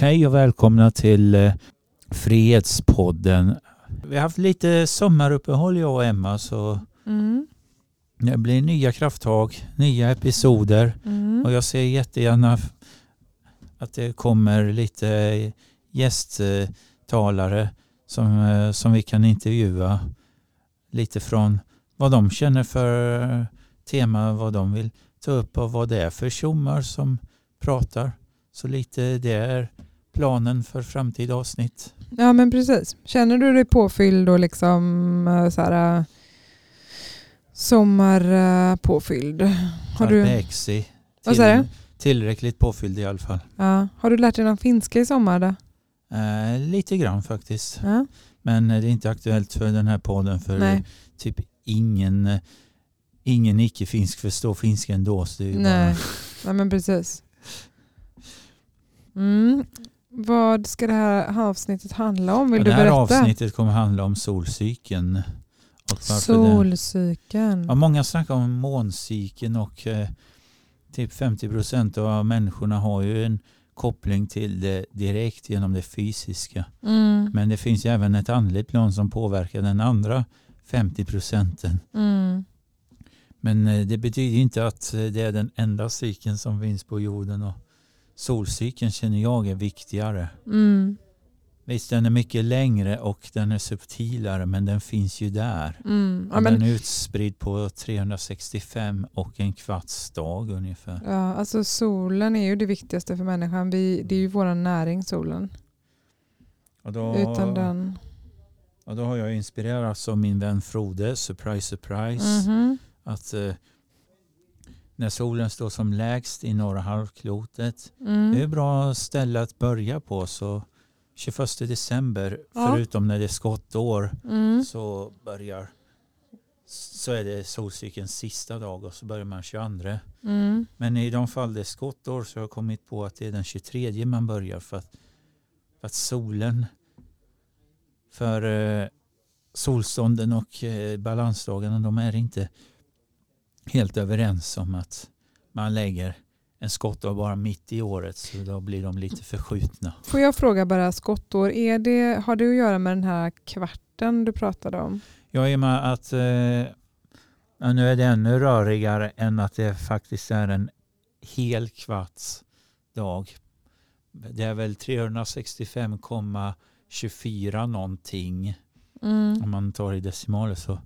Hej och välkomna till eh, Frihetspodden. Vi har haft lite sommaruppehåll jag och Emma så Mm. det blir nya krafttag, nya episoder Mm. och jag ser jättegärna att det kommer lite gästtalare som, eh, som vi kan intervjua lite från vad de känner för tema, vad de vill ta upp och vad det är för tjommar som pratar. Så lite det är planen för framtida avsnitt. Ja men precis. Känner du dig påfylld och liksom eh, så här, eh, sommarpåfylld? Har du, Carpexi. Vad sa du? Tillräckligt påfylld i alla fall. ja, har du lärt dig någon finska i sommar? Då? Eh, lite grann faktiskt. Ja. Men eh, det är inte aktuellt för den här podden för Nej. typ ingen, eh, ingen icke-finsk förstår finska ändå. Så det är Nej. bara, Nej men precis. Mm. Vad ska det här avsnittet handla om? Vill Ja, du det här berätta? avsnittet kommer handla om solcykeln. Solcykeln. ja, många snackar om måncykeln och eh, typ 50 procent av människorna har ju en koppling till det direkt genom det fysiska. Mm. Men det finns ju även ett andligt plan som påverkar den andra 50 procenten. Mm. Men eh, det betyder inte att eh, det är den enda cykeln som finns på jorden. Och solcykeln känner jag är viktigare. Mm. Visst, den är mycket längre och den är subtilare men den finns ju där. Mm. Ja, men, Den är utspridd på 365 och en kvarts dag ungefär. ja, alltså solen är ju det viktigaste för människan. Vi, det är ju vår näring solen. Och då, Utan den. och då har jag inspirerats av min vän Frode, surprise surprise. Mhm. Att eh, när solen står som lägst i norra halvklotet Mm. Det är ett bra ställe att börja på. Så 21 december, Ja. förutom när det är skottår, Mm. så börjar så är det solcykelns sista dag och så börjar man 22. Mm. Men i de fall det är skottår så har jag kommit på att det är den 23 man börjar för att, för att solen för eh, solstånden och eh, balansdagarna de är inte helt överens om att man lägger en skottdag bara mitt i året så då blir de lite förskjutna. Får jag fråga bara skottår, är det, har det att göra med den här kvarten du pratade om? Jag är med att eh, ja, nu är det ännu rörigare än att det faktiskt är en hel kvarts dag. Det är väl 365,24 någonting Mm. om man tar i decimaler så,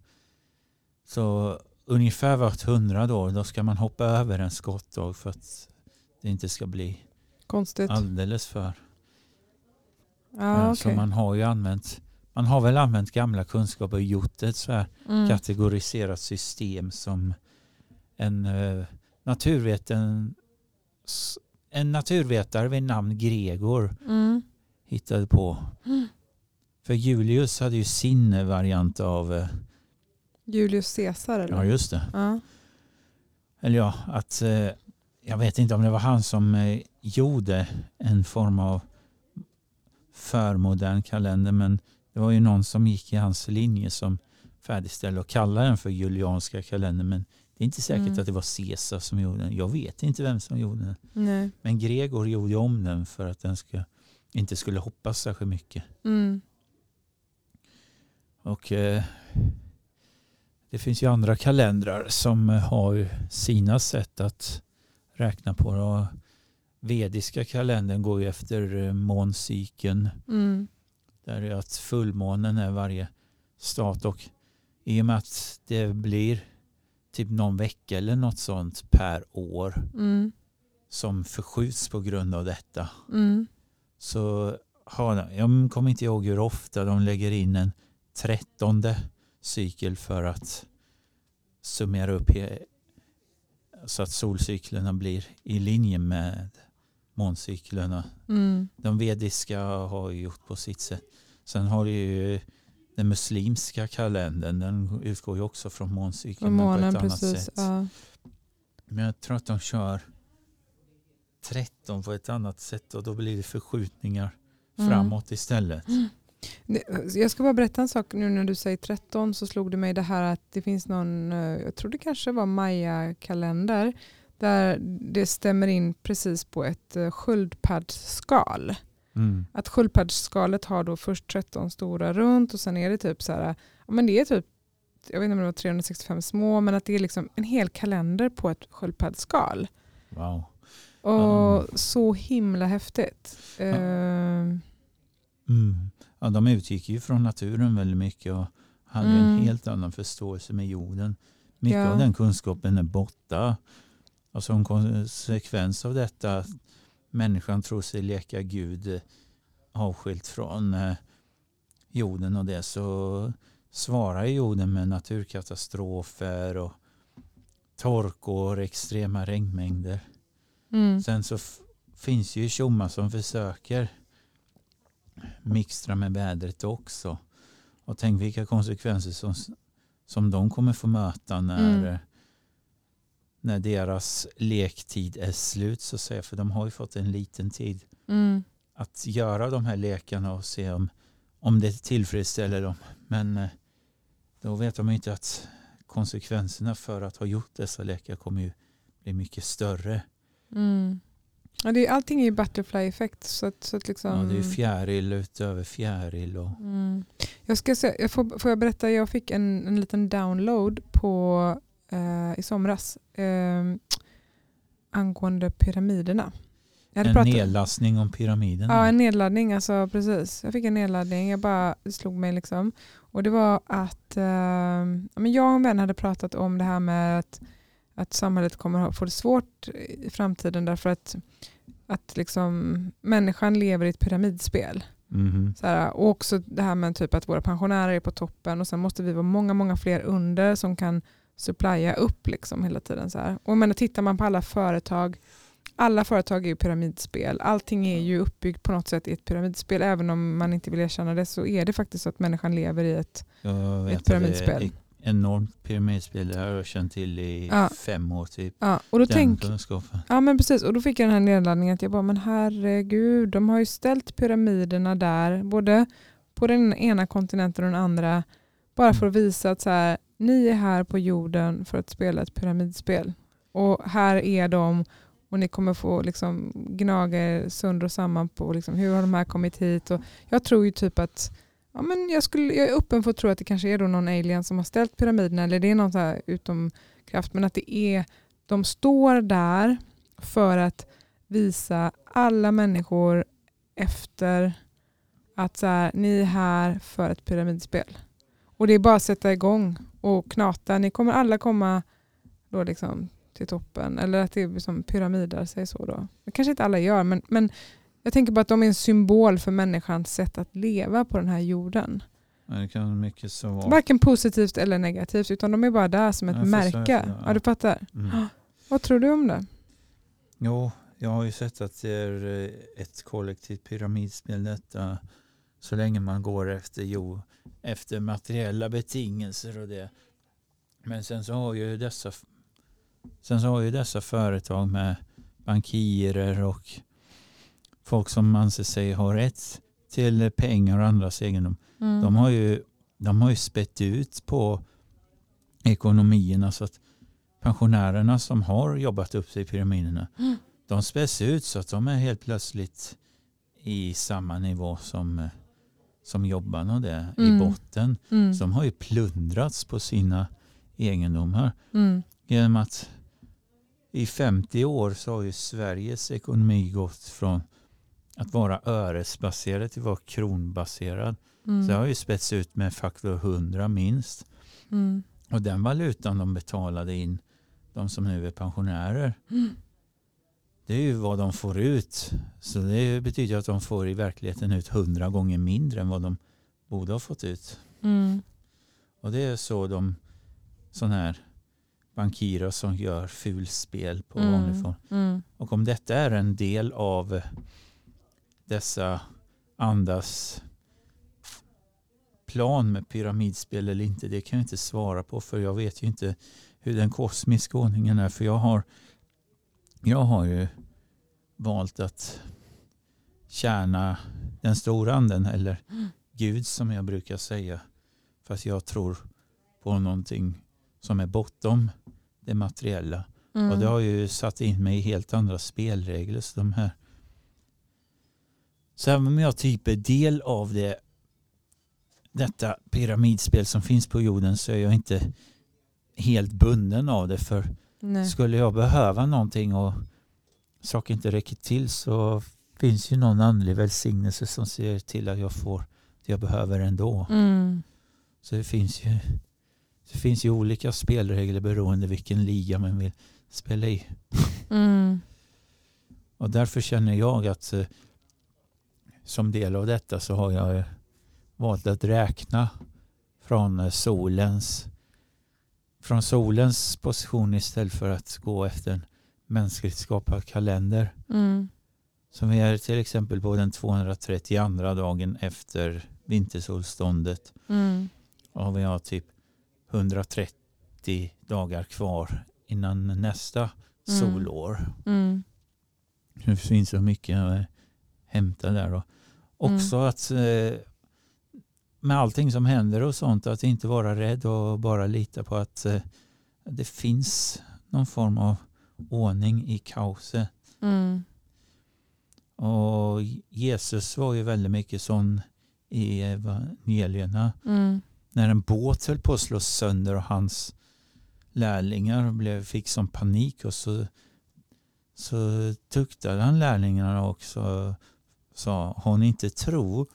så ungefär vart hundrade år då ska man hoppa över en skottdag för att det inte ska bli Konstigt. alldeles för. Ja, Eh, Så man har ju använt man har väl använt gamla kunskaper och gjort ett så här Mm. kategoriserat system som en, uh, naturveten, en naturvetare vid namn Gregor Mm. hittade på. Mm. För Julius hade ju sin variant av, eh, Julius Caesar eller? ja just det, Ja. eller ja, att eh, jag vet inte om det var han som eh, gjorde en form av förmodern kalender men det var ju någon som gick i hans linje som färdigställde och kallade den för julianska kalendern men det är inte säkert Mm. att det var Caesar som gjorde den. Jag vet inte vem som gjorde den. Nej. Men Gregor gjorde om den för att den ska, inte skulle hoppas särskilt mycket. Mm. Och eh, det finns ju andra kalendrar som eh, har sina sätt att räkna på. det. Vediska kalendern går ju efter eh, måncykeln. Mm. Där är att fullmånen är varje stat och i och med att det blir typ någon vecka eller något sånt per år Mm. som förskjuts på grund av detta Mm. så har de, jag kommer inte ihåg hur ofta de lägger in en trettonde cykel för att summera upp så att solcyklerna blir i linje med måncyklerna. Mm. De vediska har gjort på sitt sätt. Sen har du ju den muslimska kalendern. Den utgår ju också från måncykeln men på månen ett annat precis. sätt. Ja. Men jag tror att de kör 13 på ett annat sätt och då blir det förskjutningar Mm. framåt istället. Det- Jag ska bara berätta en sak nu när du säger 13 så slog det mig det här att det finns någon, eh, jag tror det kanske var Maya-kalender där det stämmer in precis på ett eh, sköldpaddsskal. Mm. Att sköldpaddsskalet har då först 13 stora runt och sen är det typ så här, ja men det är typ, jag vet inte om det var 365 små, men att det är liksom en hel kalender på ett sköldpaddsskal. Wow. Och Mm. så himla häftigt. Eh, Mm. Ja, de utgick ju från naturen väldigt mycket och hade Mm. en helt annan förståelse med jorden. Mycket Ja. av den kunskapen är borta. Och som konsekvens av detta att människan tror sig leka Gud eh, avskilt från eh, jorden och det så svarar jorden med naturkatastrofer och torkor, extrema regnmängder. mm, Sen så finns ju tjommar som försöker mixtra med vädret också. Och tänk vilka konsekvenser som, som de kommer få möta när, Mm. när deras lektid är slut så att säga. För de har ju fått en liten tid mm, att göra de här lekarna och se om, om det tillfredsställer dem. Men eh, då vet de inte att konsekvenserna för att ha gjort dessa lekar kommer ju bli mycket större. mm. Ja, det är, allting är ju butterfly-effekt. Så att, så att liksom, Ja, det är fjäril utöver fjäril. Och, Mm. Jag ska se, jag får, får jag berätta, jag fick en, en liten download på, eh, i somras eh, angående pyramiderna. En pratat- nedlastning om pyramiden. Ja, en nedladdning. Alltså, precis. Jag fick en nedladdning. Jag bara det slog mig. liksom. Och Det var att eh, jag och en vän hade pratat om det här med att, att samhället kommer att få det svårt i framtiden därför att, att liksom, människan lever i ett pyramidspel. Mhm. Så här, och också det här med typ att våra pensionärer är på toppen och sen måste vi vara många, många fler under som kan supplya upp liksom hela tiden. Så här. Och menar, tittar man på alla företag, alla företag är ju pyramidspel. Allting är ju uppbyggt på något sätt i ett pyramidspel. Även om man inte vill erkänna det så är det faktiskt så att människan lever i ett... Ett pyramidspel. Enormt pyramidspel. Det har jag känt till i Ja. fem år typ. Ja, och då Den tänk, kunskapen. Ja men precis och då fick jag den här nedladdningen att jag bara men herregud de har ju ställt pyramiderna där både på den ena kontinenten och den andra bara för att visa att så här, ni är här på jorden för att spela ett pyramidspel och här är de och ni kommer få liksom gnaga er sönder och samman på liksom, hur har de här kommit hit och jag tror ju typ att ja, men jag, skulle, jag är öppen för att tro att det kanske är då någon alien som har ställt pyramiderna eller det är någon så här utomkraft men att det är de står där för att visa alla människor efter att så här, ni är här för ett pyramidspel. Och det är bara att sätta igång och knata. Ni kommer alla komma då liksom till toppen. Eller att det är som pyramider, säger så då. Det kanske inte alla gör, men, men jag tänker bara att de är en symbol för människans sätt att leva på den här jorden. Det kan mycket så vara. Varken positivt eller negativt, utan de är bara där som ett Jag märke. Ja, du fattar. Mm. Vad tror du om det? Jo, jag har ju sett att det är eh, ett kollektivt pyramidspel detta. Så länge man går efter, jo, efter materiella betingelser och det. Men sen så har ju dessa sen så har ju dessa företag med bankirer och folk som anser sig ha rätt till pengar och andras egendom. Mm. De har ju, de har ju spett ut på ekonomierna så att pensionärerna som har jobbat upp sig i pyramiderna Mm. de späs ut så att de är helt plötsligt i samma nivå som, som jobbarna det Mm. i botten. Mm. Så de har ju plundrats på sina egendomar Mm. genom att i 50 år så har ju Sveriges ekonomi gått från att vara öresbaserad till att vara kronbaserad. Mm. Så det har ju spätts ut med faktor 100 minst. Mm. Och den valutan de betalade in, de som nu är pensionärer, Mm. det är ju vad de får ut. Så det betyder att de får i verkligheten ut 100 gånger mindre än vad de borde ha fått ut. Mm. Och det är så de sådana här bankirer som gör fulspel på Mm. vanlig form. Mm. Och om detta är en del av dessa andas plan med pyramidspel eller inte, det kan jag inte svara på för jag vet ju inte hur den kosmiska ordningen är. För jag har, jag har ju valt att tjäna den stora anden eller Gud som jag brukar säga. Fast jag tror på någonting som är bortom det materiella. Mm. Och det har ju satt in mig i helt andra spelregler. Så de här Så även om jag typ är del av det, detta pyramidspel som finns på jorden så är jag inte helt bunden av det. För Nej. skulle jag behöva någonting och saker inte räcker till så finns ju någon andlig välsignelse som ser till att jag får det jag behöver ändå. Mm. Så det finns ju, det finns ju olika spelregler beroende vilken liga man vill spela i. Mm. Och därför känner jag att eh, som del av detta så har jag valt att räkna från solens från solens position istället för att gå efter en mänskligt skapad kalender. Mm. Som är till exempel på den 232 dagen efter vintersolståndet. Mm. Och vi har typ 130 dagar kvar innan nästa Mm. solår. Mm. Det finns så mycket att hämta där. Då. Också att eh, med allting som händer och sånt att inte vara rädd och bara lita på att eh, det finns någon form av ordning i kaoset. Mm. Och Jesus var ju väldigt mycket sån i evangelierna. Mm. När en båt höll på att slås sönder och hans lärlingar blev, fick som panik och så, så tuktade han lärlingarna också sa ni inte tro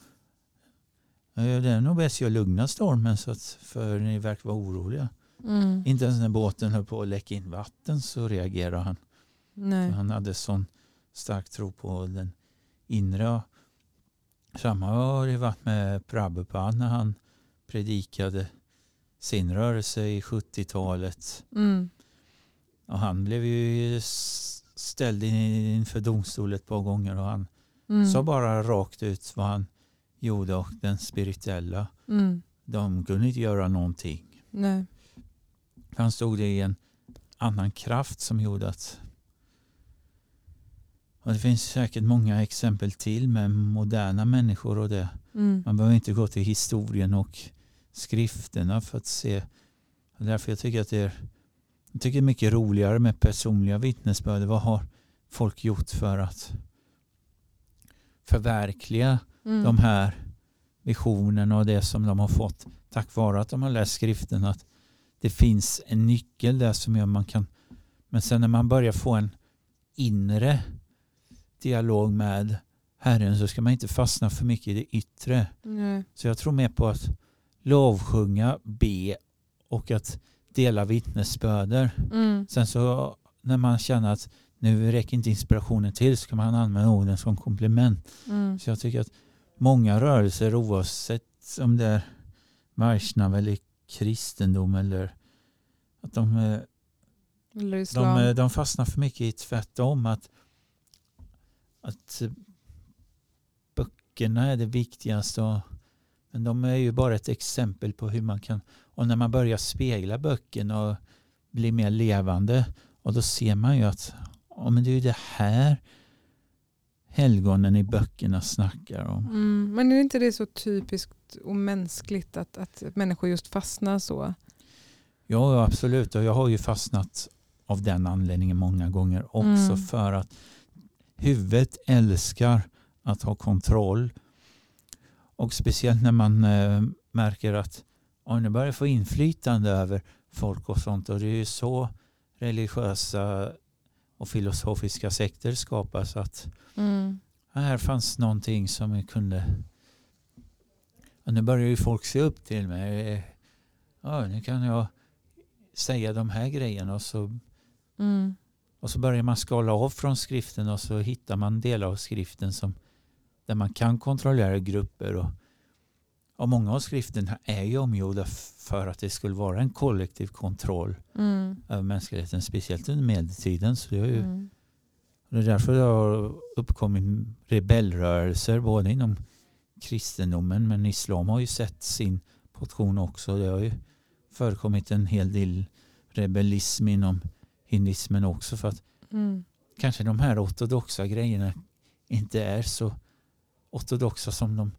det är nog bäst jag lugnar stormen så att, för ni verkar vara oroliga. Mm. Inte ens när båten höll på att läcka in vatten så reagerade han. Han hade sån stark tro på den inre. Samma har det varit med Prabhupada när han predikade sin rörelse i 70-talet. Mm. Och han blev ju ställd in- inför domstol ett par gånger och han Mm. sa bara rakt ut vad han gjorde och den spirituella. Mm. De kunde inte göra någonting. Nej. Han stod det i en annan kraft som gjorde att och det finns säkert många exempel till med moderna människor och det. Mm. Man behöver inte gå till historien och skrifterna för att se. Därför jag tycker att det är, jag tycker det är mycket roligare med personliga vittnesbörd. Vad har folk gjort för att förverkliga Mm. de här visionerna och det som de har fått tack vare att de har läst skriften. Att det finns en nyckel där som gör man kan men sen när man börjar få en inre dialog med Herren så ska man inte fastna för mycket i det yttre. Nej. Så jag tror mer på att lovsjunga, be och att dela vittnesbörder. Mm. Sen så när man känner att nu räcker inte inspirationen till så kan man använda orden som komplement. Mm. Så jag tycker att många rörelser oavsett om det är Vaishnav eller kristendom eller att de, eh, de, eh, de fastnar för mycket i tvärtom. Att, att böckerna är det viktigaste. Och, men de är ju bara ett exempel på hur man kan... Och när man börjar spegla böckerna och blir mer levande och då ser man ju att ja, men det är ju det här helgonen i böckerna snackar om. Mm. Men är inte det så typiskt och mänskligt att, att människor just fastnar så? Ja, absolut. Och jag har ju fastnat av den anledningen många gånger också Mm. för att huvudet älskar att ha kontroll. Och speciellt när man eh, märker att oh, nu börjar få inflytande över folk och sånt. Och det är ju så religiösa och filosofiska sekter skapas. att Mm. här fanns någonting som jag kunde... Och nu börjar ju folk se upp till mig. Ja, nu kan jag säga de här grejerna och så, Mm. och så börjar man skala av från skriften och så hittar man delar av skriften som där man kan kontrollera grupper. Och, och många av skrifterna är ju omgjorda för att det skulle vara en kollektiv kontroll Mm. över mänskligheten, speciellt under medeltiden. Så det är ju Mm. Det är därför det har uppkommit rebellrörelser både inom kristendomen men islam har ju sett sin portion också. Det har ju förekommit en hel del rebellism inom hinduismen också för att Mm. kanske de här ortodoxa grejerna inte är så ortodoxa som de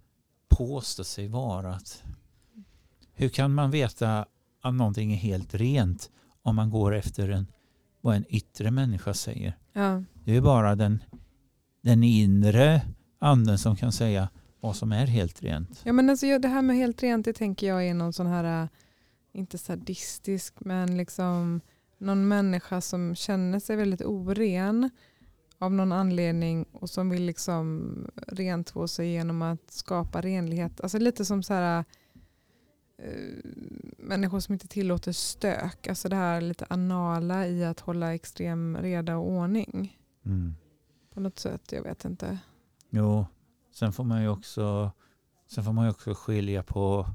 påstår sig vara. Att hur kan man veta att någonting är helt rent om man går efter en, vad en yttre människa säger? Ja. Det är bara den, den inre anden som kan säga vad som är helt rent. Ja, men alltså, det här med helt rent det tänker jag är någon sån här, äh, inte sadistisk, men liksom någon människa som känner sig väldigt oren av någon anledning och som vill liksom rentvå sig genom att skapa renlighet. Alltså lite som så här uh, människor som inte tillåter stök. Alltså det här lite anala i att hålla extrem reda och ordning. Mm. På något sätt, jag vet inte. Jo, sen får man ju också, sen får man också skilja på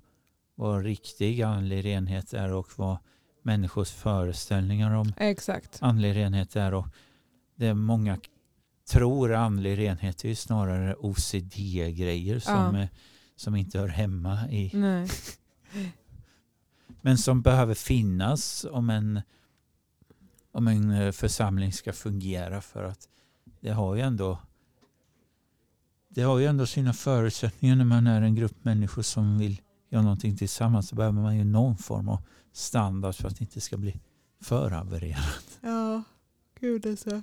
vad riktig andlig renhet är och vad människors föreställningar om Exakt. andlig renhet är. Och det många tror andlig renhet är ju snarare OCD-grejer som, Ja. eh, som inte hör hemma i men som behöver finnas om en, om en eh, församling ska fungera för att det har ju ändå det har ju ändå sina förutsättningar när man är en grupp människor som vill göra någonting tillsammans så behöver man ju någon form av standard för att det inte ska bli för havererat. Ja, gud alltså.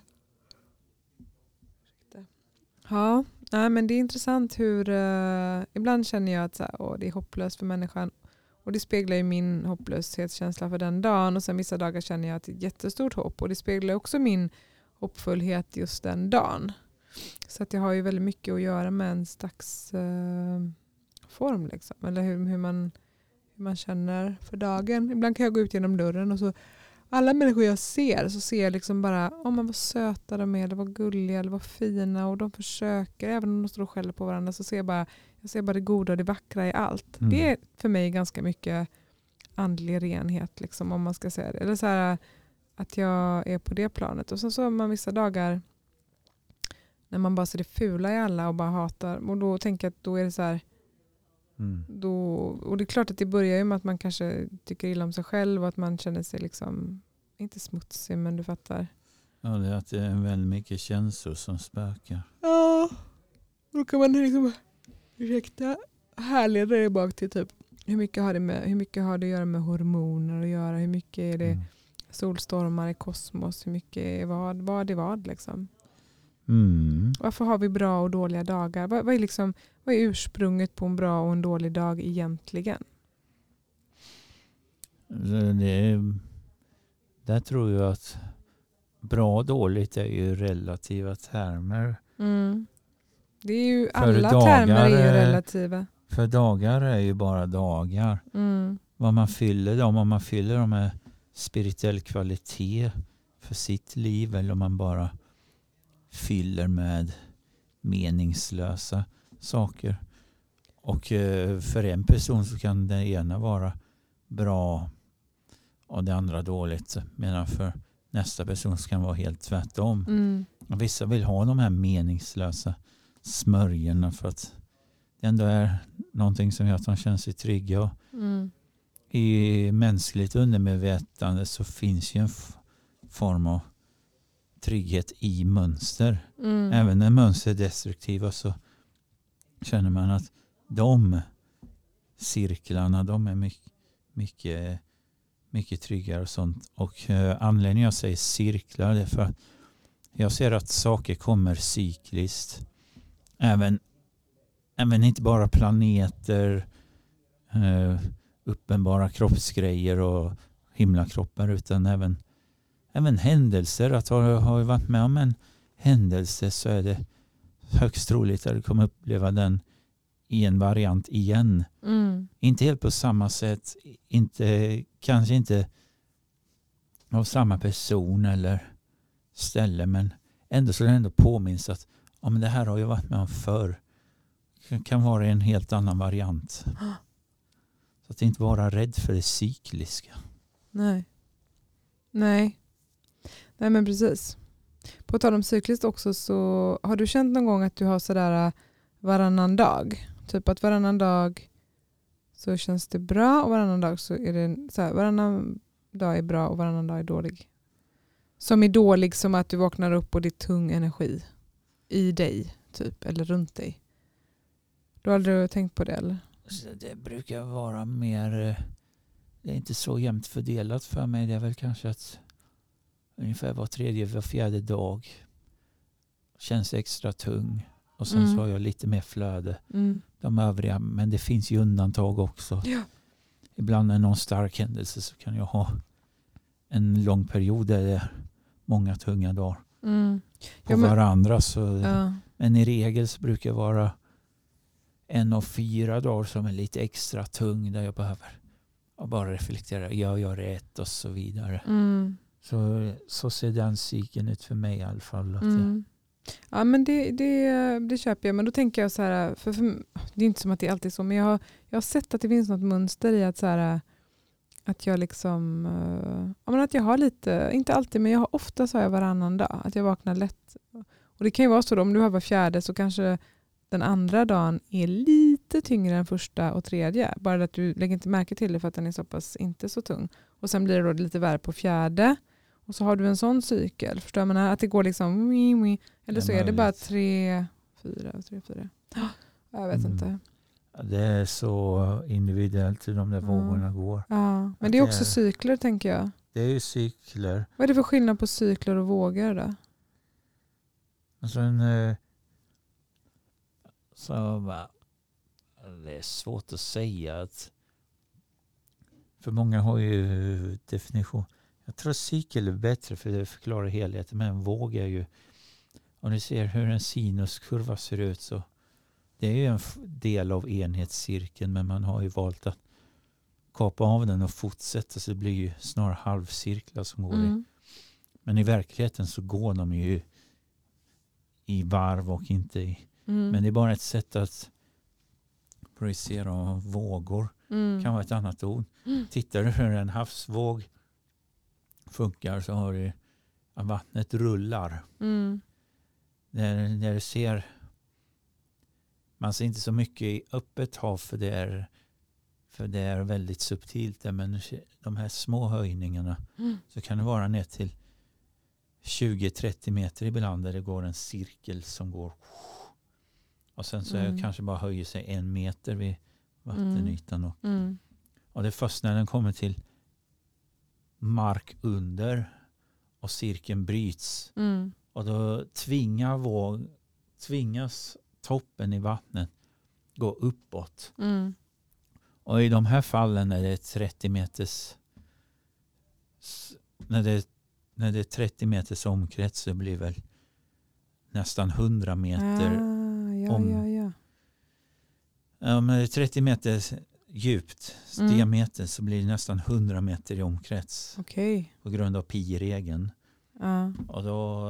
Ja, nej, men det är intressant hur... Uh, ibland känner jag att så här, åh, det är hopplöst för människan. Och det speglar ju min hopplöshetskänsla för den dagen. Och sen vissa dagar känner jag att det är ett jättestort hopp. Och det speglar också min hoppfullhet just den dagen. Så att det har ju väldigt mycket att göra med en slags Uh, form. Liksom. Eller hur, hur, man, hur man känner för dagen. Ibland kan jag gå ut genom dörren och så alla människor jag ser så ser jag liksom bara oh, men vad söta de är, eller vad gulliga eller vad fina och de försöker, även om de står och skäller på varandra så ser jag bara, jag ser bara det goda och det vackra i allt. Mm. Det är för mig ganska mycket andlig renhet liksom, om man ska säga det. Eller så här, att jag är på det planet. Och sen så har man vissa dagar när man bara ser det fula i alla och bara hatar. Och då tänker jag att då är det så här, Mm. då, och det är klart att det börjar ju med att man kanske tycker illa om sig själv och att man känner sig liksom, inte smutsig men du fattar. Ja, det är att det är väldigt mycket känslor som spökar. Ja, då kan man liksom, ursäkta, härleda det bak till typ hur mycket, har det med, hur mycket har det att göra med hormoner att göra? Hur mycket är det Mm. solstormar i kosmos? Hur mycket är vad? Vad är vad liksom? Mm. Varför har vi bra och dåliga dagar? Vad, vad, är liksom, vad är ursprunget på en bra och en dålig dag egentligen? Det är, där tror jag att bra och dåligt är ju relativa termer. Mm. Det är ju, alla dagar, termer är ju relativa. För dagar är ju bara dagar. Mm. Vad man fyller dem, om man fyller dem med spirituell kvalitet för sitt liv eller om man bara fyller med meningslösa saker. Och eh, för en person så kan det ena vara bra och det andra dåligt. Medan för nästa person så kan det vara helt tvärtom. Mm. Och vissa vill ha de här meningslösa smörjorna för att det ändå är någonting som gör att de känner sig trygga. Och Mm. I mänskligt undermedvetande så finns ju en form av trygghet i mönster. Mm. Även när mönster är destruktiva så känner man att de cirklarna de är mycket, mycket, mycket tryggare och sånt. Och eh, anledningen jag säger cirklar är för att jag ser att saker kommer cykliskt. Även, även inte bara planeter, eh, uppenbara kroppsgrejer och himlakroppar utan även, även händelser. Att har, har jag varit med om en händelse så är det högst troligt att du kommer uppleva den i en variant igen. Mm. Inte helt på samma sätt, inte, kanske inte av samma person eller ställe men ändå så är det ändå påminns att ja, men det här har jag varit med om förr. Det kan vara en helt annan variant. Så att inte vara rädd för det cykliska. Nej. Nej. Nej men precis. På tal om cykliskt också så har du känt någon gång att du har sådär äh, varannan dag? Typ att varannan dag så känns det bra och varannan dag så är det så här, varannan dag är bra och varannan dag är dålig. Som är dålig som att du vaknar upp och det är tung energi i dig typ eller runt dig. Du har aldrig tänkt på det eller? Alltså, det brukar vara mer, eh, det är inte så jämnt fördelat för mig. Det är väl kanske att ungefär var tredje, var fjärde dag känns extra tung. och sen Mm. så har jag lite mer flöde. Mm. De övriga, men det finns ju undantag också. Ja. Ibland när någon stark händelse så kan jag ha en lång period där det är många tunga dagar Mm. på Ja, men- varandra. Så, Ja. Men i regel så brukar det vara en av fyra dagar som är lite extra tung där jag behöver bara reflektera. Jag gör rätt och så vidare. Mm. Så, så ser den cykeln ut för mig i alla fall. Mm. Ja men det, det, det köper jag. Men då tänker jag så här, för, för, det är inte som att det alltid är så, men jag har, jag har sett att det finns något mönster i att så här, att jag liksom, eh, ja, men att jag har lite, inte alltid, men jag har ofta så har jag varannan dag, att jag vaknar lätt. Och det kan ju vara så då, om du har var fjärde så kanske den andra dagen är lite tyngre än första och tredje. Bara att du lägger inte märke till det för att den är så pass inte så tung. Och sen blir det då lite värre på fjärde. Och så har du en sån cykel. Förstår menar? Att det går liksom... Eller så är det bara tre, fyra, tre, fyra. Ja, Jag vet Mm. inte. det är så individuellt hur de där vågorna går. Ja. Men det är också cykler tänker jag. Det är ju cykler. Vad är det för skillnad på cykler och vågor då? Alltså en, eh, så va, det är svårt att säga. att För många har ju definition. Jag tror cykel är bättre för det förklarar helheten. Men en våg är ju, om ni ser hur en sinuskurva ser ut så det är ju en del av enhetscirkeln men man har ju valt att kapa av den och fortsätta så det blir ju snarare halvcirklar som går i Mm. men i verkligheten så går de ju i varv och inte i. Mm. Men det är bara ett sätt att projicera vågor. Mm. kan vara ett annat ord. Mm. Tittar du hur en havsvåg funkar så har du att vattnet rullar. Mm. När, när du ser man ser inte så mycket i öppet hav för det är, för det är väldigt subtilt. där, Men de här små höjningarna Mm. så kan det vara ner till 20-30 meter ibland där det går en cirkel som går och sen så Mm. kanske bara höjer sig en meter vid vattenytan. Och, Mm. och det är först när den kommer till mark under och cirkeln bryts Mm. och då tvingar våg, tvingas toppen i vattnet gå uppåt. Mm. Och i de här fallen när det är 30 meters när det, när det är 30 meters omkrets så blir det väl nästan 100 meter. Ah, ja, om- ja, ja. Men det är 30 meter djupt Mm. diameter så blir det nästan 100 meter i omkrets Okej. på grund av pi-regeln. Ja. Och då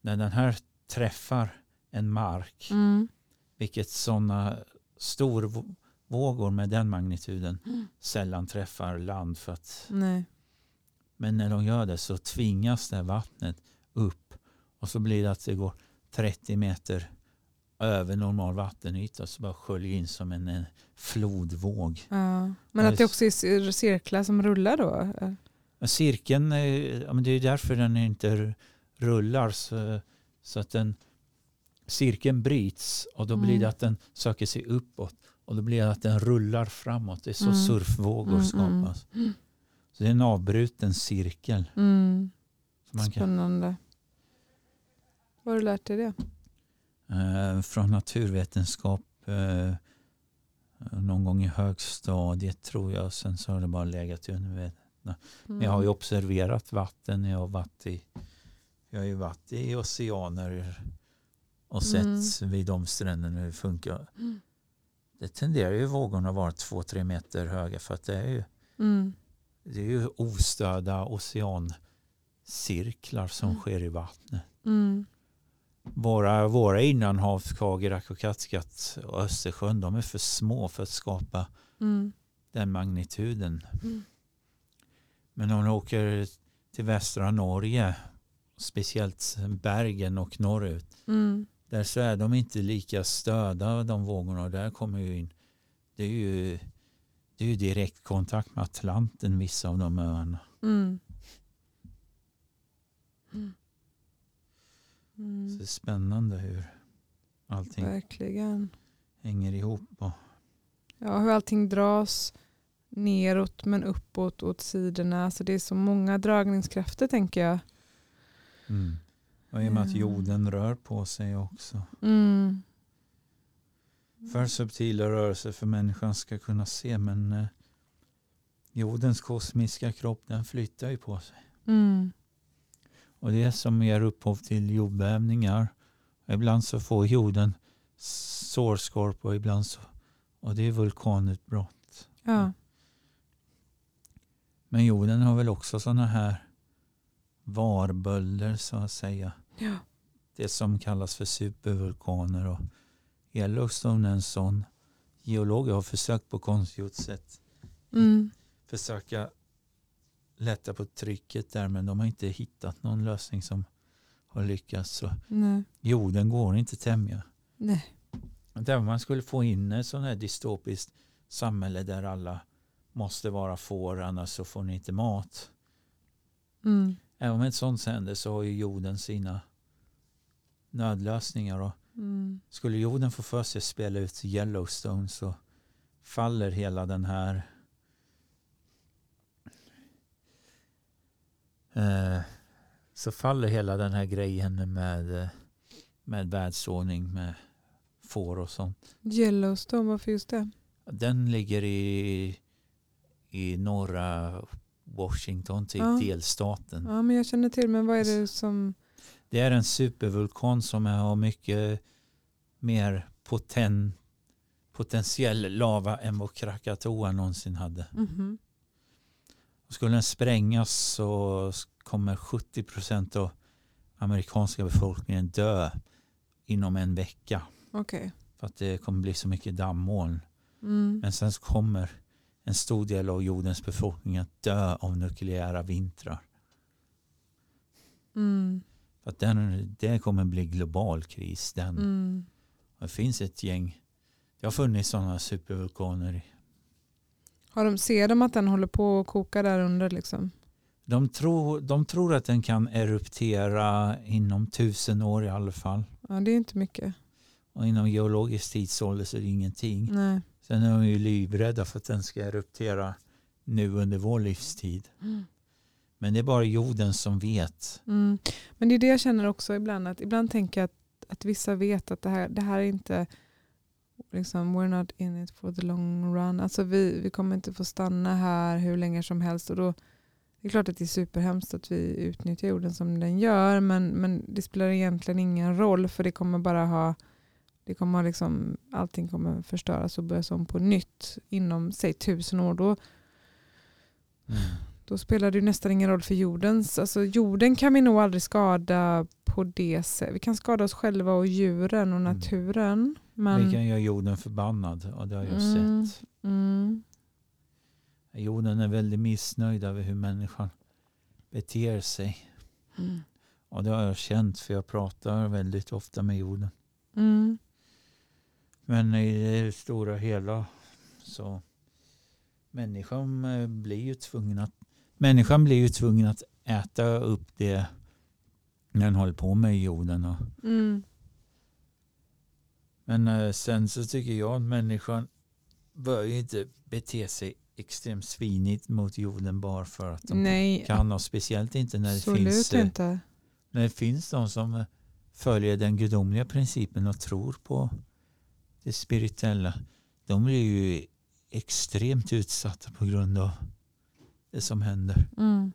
när den här träffar en mark, Mm. vilket sådana storvågor med den magnituden Mm. sällan träffar land för att Nej. Men när de gör det så tvingas det vattnet upp och så blir det att det går 30 meter över normal vattenyta så bara sköljer in som en, en flodvåg. Ja. Men att det just- också är cir- cirklar som rullar då? Cirkeln, är- ja, men det är därför den inte rullar så, så att den cirkeln bryts och då blir Mm. det att den söker sig uppåt och då blir det att den rullar framåt. Det är så Mm. surfvågor Mm, skapas. mm. Så det är en avbruten cirkel. Mm. Man kan, Spännande. Var har du lärt dig det? Eh, från naturvetenskap eh, någon gång i högstadiet tror jag. Sen så har det bara legat i undervetenskap. Men jag har ju Mm. observerat vatten. Jag har varit i, jag har ju varit i oceaner och sett vid de stränderna hur det funkar. Mm. Det tenderar ju vågorna att vara två, tre meter höga för att det är ju, Mm. det är ju ostörda oceancirklar som Mm. sker i vattnet. Mm. Våra, våra innanhav, Skagerrak och Kattegatt och Östersjön, de är för små för att skapa Mm. den magnituden. Mm. Men om du åker till västra Norge, speciellt Bergen och norrut, Mm. där så är de inte lika störda de vågorna. Och där kommer ju in, det är ju, det är ju direkt kontakt med Atlanten vissa av de öarna. Mm. Så Mm. det är spännande hur allting Verkligen. hänger ihop. Och, Ja, hur allting dras neråt men uppåt åt sidorna. Alltså det är så många dragningskrafter tänker jag. mm. och i och med att Mm. jorden rör på sig också. Mm. för subtila rörelser för människan ska kunna se. Men eh, jordens kosmiska kropp den flyttar ju på sig. Mm. Och det som ger upphov till jordbävningar. Ibland så får jorden sårskorpa och ibland så. Och det är vulkanutbrott. Ja. Men jorden har väl också sådana här varbölder så att säga. Ja. Det som kallas för supervulkaner. Och Yellowstone är en sån. Geologer har försökt på konstgjort sätt Mm. försöka lätta på trycket där men de har inte hittat någon lösning som har lyckats. Så Nej. jorden går inte att tämja. Nej. Där man skulle få in ett sånt här dystopiskt samhälle där alla måste vara får annars så får ni inte mat. Mm. Även om ett sånt händer så har ju jorden sina nödlösningar. Och Mm. skulle jorden få för sig att spela ut Yellowstone så faller hela den här eh, så faller hela den här grejen med, eh, med världsordning med får och sånt. Yellowstone, varför just det? Den ligger i, i norra Washington, typ Ja. delstaten. Ja, men jag känner till, men vad är det som... Det är en supervulkan som har mycket mer poten, potentiell lava än vad Krakatoa någonsin hade. Mhm. Skulle den sprängas så kommer 70 procent av amerikanska befolkningen dö inom en vecka. Okej. För att det kommer bli så mycket dammoln. Mm. Men sen kommer en stor del av jordens befolkning att dö av nukleära vintrar. Mm. För att den, det kommer bli global kris. Den. Mm. Det finns ett gäng. Det har funnits sådana supervulkaner. Har de, ser de att den håller på att koka där under? Liksom? De tror, de tror att den kan eruptera inom tusen år i alla fall. Ja, det är inte mycket. Och inom geologisk tidsålder så är det ingenting. Nej. Sen är de ju livrädda för att den ska eruptera nu under vår livstid. Men det är bara jorden som vet. Mm. Men det är det jag känner också ibland. Att ibland tänker jag att, att vissa vet att det här, det här är inte liksom, we're not in it for the long run. Alltså vi, vi kommer inte få stanna här hur länge som helst. Och då, det är klart att det är superhemskt att vi utnyttjar jorden som den gör. Men, men det spelar egentligen ingen roll. För det kommer bara ha det kommer liksom, allting kommer förstöras och börjas om på nytt inom säg tusen år. Då, då spelar det ju nästan ingen roll för jordens. Alltså jorden kan vi nog aldrig skada på det sättet. Vi kan skada oss själva och djuren och Mm. naturen. Men, Vi kan göra jorden förbannad och det har jag Mm. sett. mm, Jorden är väldigt missnöjd över hur människan beter sig. mm, Och det har jag känt för jag pratar väldigt ofta med jorden. mm, Men i det stora hela så människan eh, blir ju tvungen att människan blir ju tvungen att äta upp det den håller på med i jorden. Och, mm, men eh, sen så tycker jag att människan bör ju inte bete sig extremt svinigt mot jorden bara för att de Nej, kan och speciellt inte när det, finns, eh, inte. när det finns de som eh, följer den gudomliga principen och tror på det spirituella. De blir ju extremt utsatta på grund av det som händer. Mm.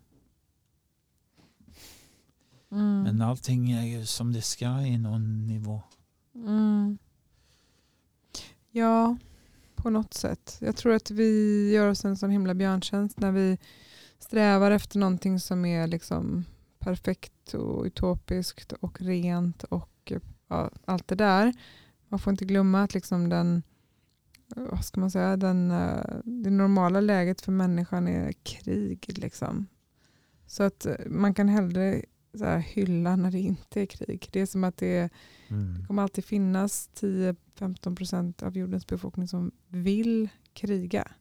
Mm. Men allting är ju som det ska i någon nivå. Mm. Ja, på något sätt. Jag tror att vi gör oss en sån himla björntjänst när vi strävar efter någonting som är liksom perfekt och utopiskt och rent och ja, allt det där. Man får inte glömma att liksom den, vad ska man säga, den, eh, det normala läget för människan är krig. Liksom. Så att eh, man kan hellre så här, hylla när det inte är krig. Det är som att det Mm. det kommer alltid finnas 10-15% av jordens befolkning som vill kriga.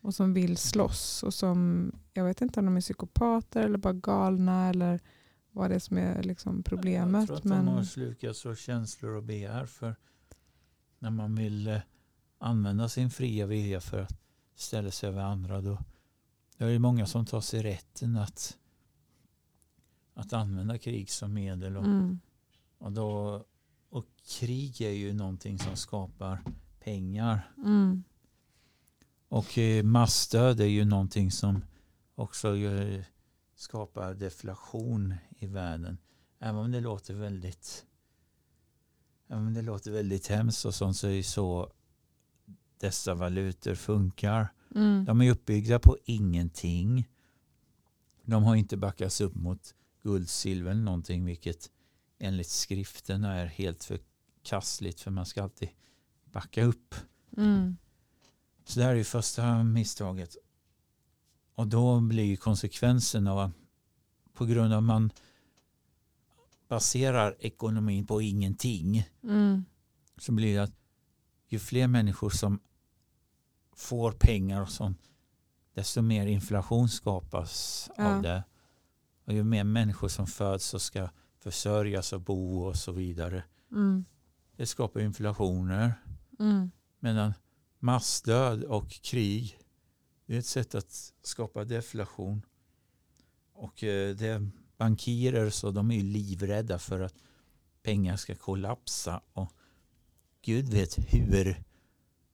Och som vill slåss. Och som, jag vet inte om de är psykopater eller bara galna. Eller vad det är som är liksom problemet. Jag tror att men, de har slukats av känslor och begär för när man vill eh, använda sin fria vilja för att ställa sig över andra då, då är det många som tar sig rätten att, att använda krig som medel. Och, mm, och då och krig är ju någonting som skapar pengar. Mm. Och eh, massdöd är ju någonting som också gör, skapar deflation i världen. Även om det låter väldigt även om det låter väldigt hemskt och sånt så är det så dessa valutor funkar. Mm. De är uppbyggda på ingenting. De har inte backats upp mot guld, silver eller någonting vilket enligt skrifterna är helt förkastligt för man ska alltid backa upp. Mm. Så det här är ju första misstaget. Och då blir konsekvensen av på grund av att man baserar ekonomin på ingenting Mm. så blir det att ju fler människor som får pengar och sånt desto mer inflation skapas Ja. av det. Och ju mer människor som föds och ska försörjas och bo och så vidare. Mm. Det skapar inflationer. Mm. Medan massdöd och krig det är ett sätt att skapa deflation. Och eh, det bankirer så de är livrädda för att pengar ska kollapsa. Och Gud vet hur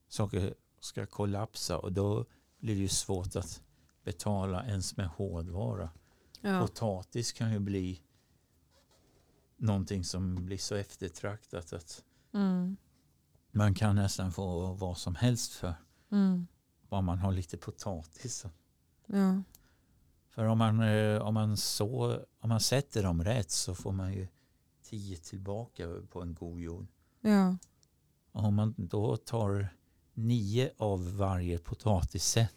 saker ska kollapsa och då blir det ju svårt att betala ens med hårdvara. Ja. Potatis kan ju bli någonting som blir så eftertraktat att Mm. man kan nästan få vad som helst för Mm. bara man har lite potatis. Ja. För om man, eh, om man, så, om man sätter dem rätt så får man ju tio tillbaka på en god jord. Ja. Och om man då tar nio av varje potatissätt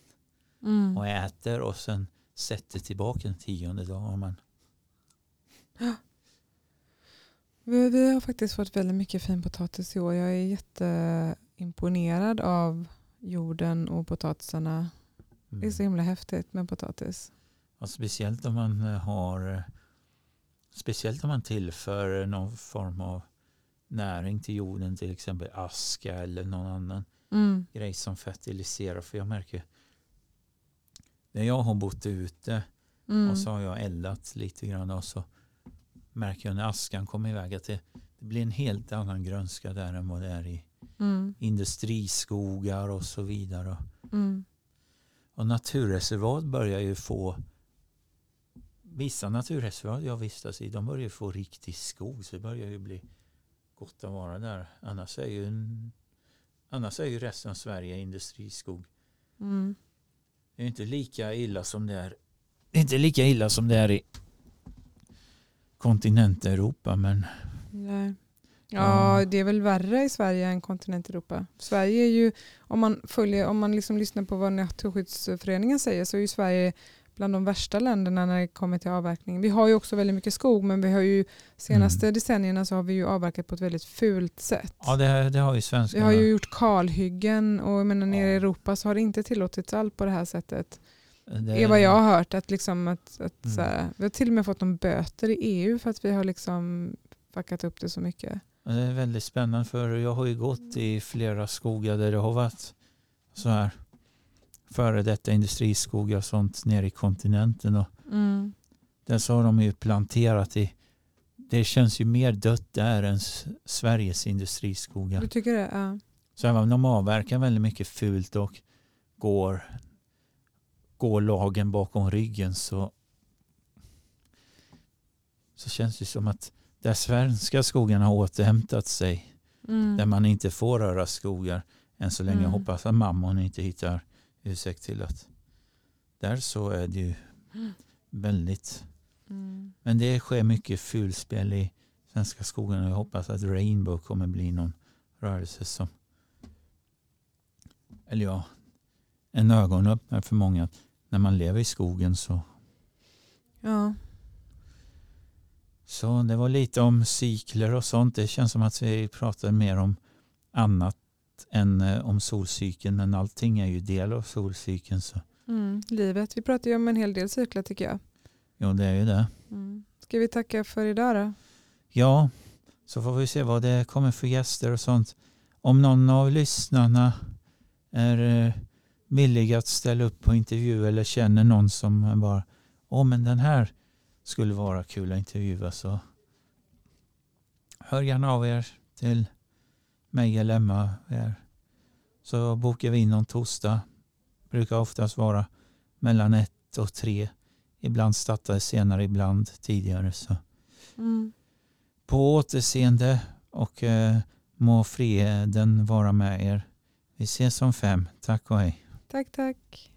Mm. och äter och sen sätter tillbaka en tionde har man Vi, vi har faktiskt fått väldigt mycket fin potatis i år. Jag är jätteimponerad av jorden och potatisarna. Det är så mm. himla häftigt med potatis. och speciellt om man eh, har eh, speciellt om man tillför någon form av näring till jorden till exempel aska eller någon annan Mm. grej som fertiliserar. För jag märker när jag har bott ute Mm. och så har jag eldat lite grann och så märker jag när askan kommer iväg att det, det blir en helt annan grönska där än vad det är i Mm. industriskogar och så vidare. Mm. Och naturreservat börjar ju få vissa naturreservat jag vistas i de börjar ju få riktig skog så det börjar ju bli gott att vara där. Annars är ju, annars är ju resten av Sverige industriskog. Mm. Det är inte lika illa som det är inte lika illa som det är i kontinent-Europa men Nej. Ja. Det är väl värre i Sverige än kontinent Europa. Sverige är ju, om man, följer, om man liksom lyssnar på vad Naturskyddsföreningen säger så är ju Sverige bland de värsta länderna när det kommer till avverkning. Vi har ju också väldigt mycket skog men vi har ju senaste decennierna så har vi ju avverkat på ett väldigt fult sätt. ja det, det har ju Vi svenskarna. har ju gjort kalhyggen och jag menar, nere i. Europa så har det inte tillåtits allt på det här sättet. det, är vad jag har hört. Att liksom att, att Mm. här, vi har till och med fått någon böter i EU för att vi har liksom fuckat upp det så mycket. Det är väldigt spännande för jag har ju gått i flera skogar där det har varit så här före detta industriskogar och sånt nere i kontinenten och Mm. där så har de ju planterat i det känns ju mer dött där än Sveriges industriskogar. Du tycker det? Ja. Så även om de avverkar väldigt mycket fult och går, går lagen bakom ryggen så, så känns det som att där svenska skogarna har återhämtat sig Mm. där man inte får röra skogar än så länge. Mm. hoppas att mammon inte hittar ursäkt till att där så är det ju väldigt Mm. men det sker mycket fulspel i svenska skogarna och jag hoppas att Rainbow kommer bli någon rörelse som eller ja en ögonöppnare för många när man lever i skogen så Ja. så det var lite om cykler och sånt. Det känns som att vi pratar mer om annat än eh, om solcykeln men allting är ju del av solcykeln så Mm. Livet. Vi pratar ju om en hel del cyklar tycker jag. jo det är ju det. Mm. Ska vi tacka för idag då? Ja, så får vi se vad det kommer för gäster och sånt. Om någon av lyssnarna är eh, villig att ställa upp på intervju eller känner någon som bara, åh men den här skulle vara kul att intervjua så hör gärna av er till mig eller Emma. Här. Så bokar vi in någon torsdag. Brukar oftast vara mellan ett och tre. Ibland startar senare, ibland tidigare. Så. Mm. På återseende och eh, må freden vara med er. Vi ses om fem. Tack och hej. Tack, tack.